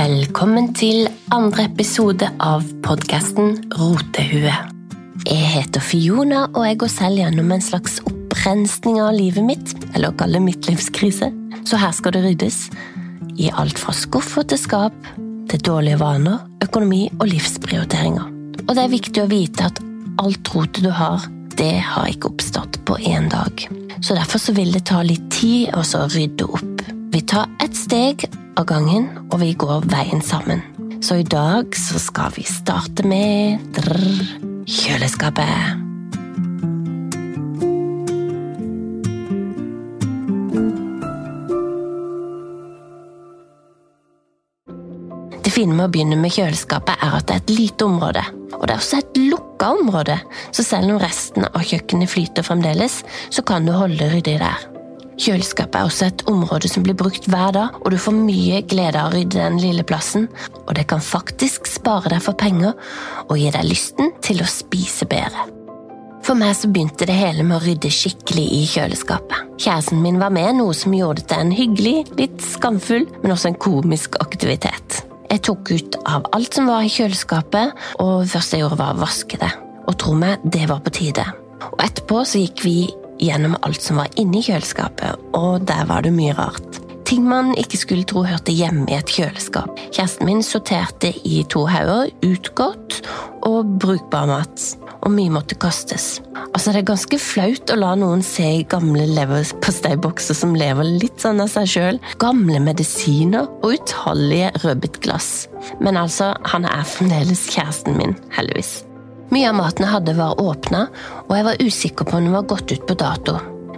Velkommen til andre episode av podkasten Rotehue. Jeg heter Fiona, og jeg går selv gjennom en slags opprensning av livet mitt, eller kall det midtlivskrise. Så her skal det ryddes. I alt fra skuffer til skap, til dårlige vaner, økonomi og livsprioriteringer. Og det er viktig å vite at alt rotet du har, det har ikke oppstått på én dag. Så derfor så vil det ta litt tid å rydde opp. Vi tar ett steg av gangen, og vi går veien sammen. Så i dag så skal vi starte med drrr, kjøleskapet. Det fine med å begynne med kjøleskapet er at det er et lite område. Og det er også et lukka område, så selv om resten av kjøkkenet flyter fremdeles, så kan du holde ryddig der. Kjøleskapet er også et område som blir brukt hver dag, og du får mye glede av å rydde den lille plassen. Og det kan faktisk spare deg for penger og gi deg lysten til å spise bedre. For meg så begynte det hele med å rydde skikkelig i kjøleskapet. Kjæresten min var med, noe som gjorde det til en hyggelig, litt skamfull, men også en komisk aktivitet. Jeg tok ut av alt som var i kjøleskapet, og først jeg gjorde var å vaske det. Og tro meg, det var på tide. Og etterpå så gikk vi gjennom alt som var inni kjøleskapet, og der var det mye rart. Ting man ikke skulle tro hørte hjemme i et kjøleskap. Kjæresten min sorterte i to hauger utgått og brukbar mat, og mye måtte kastes. Altså, Det er ganske flaut å la noen se gamle leverposteibokser som lever litt sånn av seg sjøl, gamle medisiner og utallige rødbitglass. Men altså, han er fremdeles kjæresten min, heldigvis. Mye av maten jeg hadde, var åpna, og jeg var usikker på om den var gått ut på dato.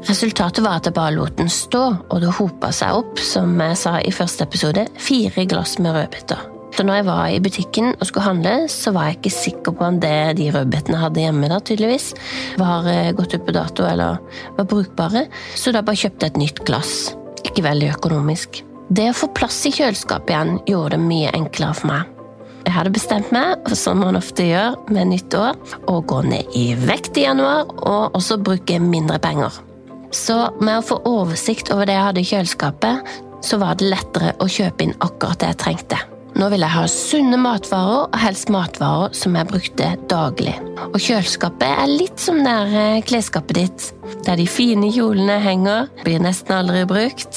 Resultatet var at jeg bare lot den stå, og det hopa seg opp, som jeg sa i første episode, fire glass med rødbeter. Så når jeg var i butikken og skulle handle, så var jeg ikke sikker på om det de rødbetene hadde hjemme, da tydeligvis, var eh, gått ut på dato eller var brukbare, så da bare kjøpte jeg et nytt glass. Ikke veldig økonomisk. Det å få plass i kjøleskapet igjen gjorde det mye enklere for meg. Jeg hadde bestemt meg, som man ofte gjør med nytt år, å gå ned i vekt i januar, og også bruke mindre penger. Så med å få oversikt over det jeg hadde i kjøleskapet, så var det lettere å kjøpe inn akkurat det jeg trengte. Nå vil jeg ha sunne matvarer, og helst matvarer som jeg brukte daglig. Og kjøleskapet er litt som det er klesskapet ditt, der de fine kjolene henger, blir nesten aldri brukt,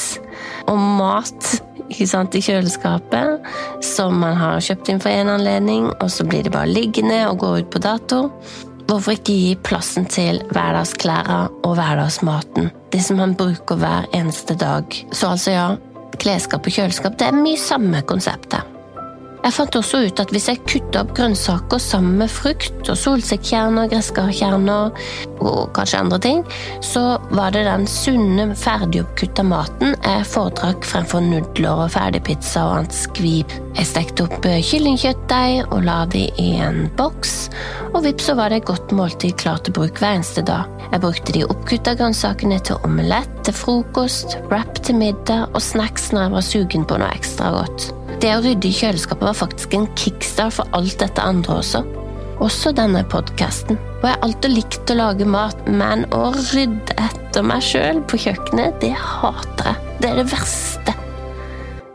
og mat sant, i kjøleskapet som man har kjøpt inn for en anledning, og så blir det bare liggende og går ut på dato. Hvorfor ikke gi plassen til hverdagsklærne og hverdagsmaten? Det som man bruker hver eneste dag. Så altså, ja, klesskap og kjøleskap, det er mye samme konseptet. Jeg fant også ut at hvis jeg kutta opp grønnsaker sammen med frukt og solsikkekjerner, gresskarkjerner og kanskje andre ting, så var det den sunne, ferdigoppkutta maten jeg foretrakk fremfor nudler og ferdigpizza og annet skvip. Jeg stekte opp eh, kyllingkjøttdeig og la de i en boks, og vips så var det et godt måltid klart til bruk hver eneste dag. Jeg brukte de oppkutta grønnsakene til omelett, til frokost, wrap til middag og snacks når jeg var sugen på noe ekstra godt. Det å rydde i kjøleskapet var faktisk en kickstart for alt dette andre også. Også denne podkasten. Og jeg har alltid likt å lage mat, men å rydde etter meg sjøl på kjøkkenet, det hater jeg. Det er det verste.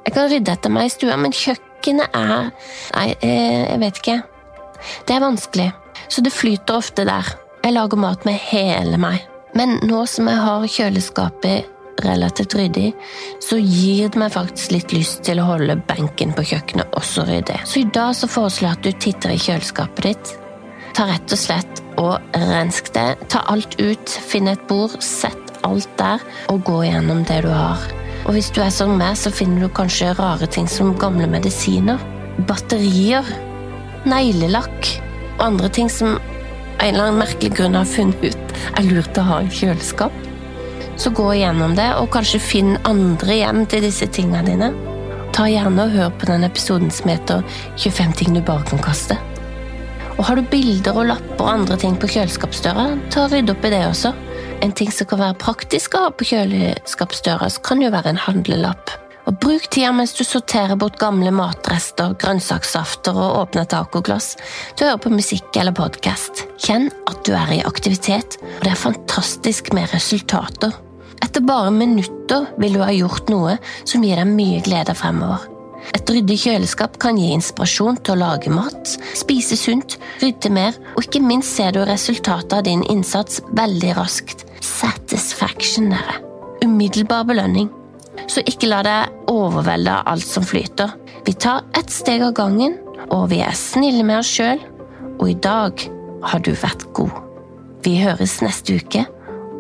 Jeg kan rydde etter meg i stua, men kjøkkenet er Nei, eh, jeg vet ikke. Det er vanskelig, så det flyter ofte der. Jeg lager mat med hele meg. Men nå som jeg har kjøleskapet relativt ryddig, så gir det meg faktisk litt lyst til å holde benken på kjøkkenet også ryddig. Så i dag så foreslår jeg at du titter i kjøleskapet ditt. Ta rett og slett og rensk det. Ta alt ut, finn et bord, sett alt der, og gå gjennom det du har. Og hvis du er som meg, så finner du kanskje rare ting som gamle medisiner, batterier, neglelakk og andre ting som av en eller annen merkelig grunn har funnet ut er lurt å ha i kjøleskap så gå igjennom det, og kanskje finn andre igjen til disse tingene dine. Ta gjerne og hør på den episoden som heter 25 ting du bare kan kaste. Og Har du bilder og lapper og andre ting på kjøleskapsdøra, ta og rydd opp i det også. En ting som kan være praktisk å ha på kjøleskapsdøra, kan jo være en handlelapp. Og Bruk tida mens du sorterer bort gamle matrester, grønnsakssafter og åpner tacoglass å høre på musikk eller podkast. Kjenn at du er i aktivitet, og det er fantastisk med resultater. Etter bare minutter vil du ha gjort noe som gir deg mye glede fremover. Et ryddig kjøleskap kan gi inspirasjon til å lage mat, spise sunt, rydde mer, og ikke minst ser du resultatet av din innsats veldig raskt. Satisfaction, dere. Umiddelbar belønning. Så ikke la deg overvelde av alt som flyter. Vi tar ett steg av gangen, og vi er snille med oss sjøl. Og i dag har du vært god. Vi høres neste uke,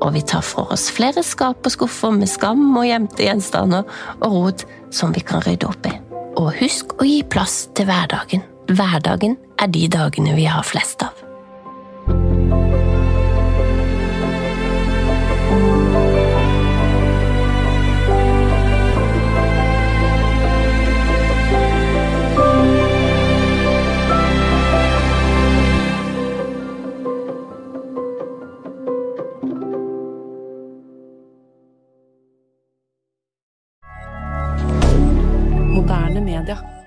og vi tar for oss flere skap og skuffer med skam og gjemte gjenstander og rot som vi kan rydde opp i. Og husk å gi plass til hverdagen. Hverdagen er de dagene vi har flest av. regarder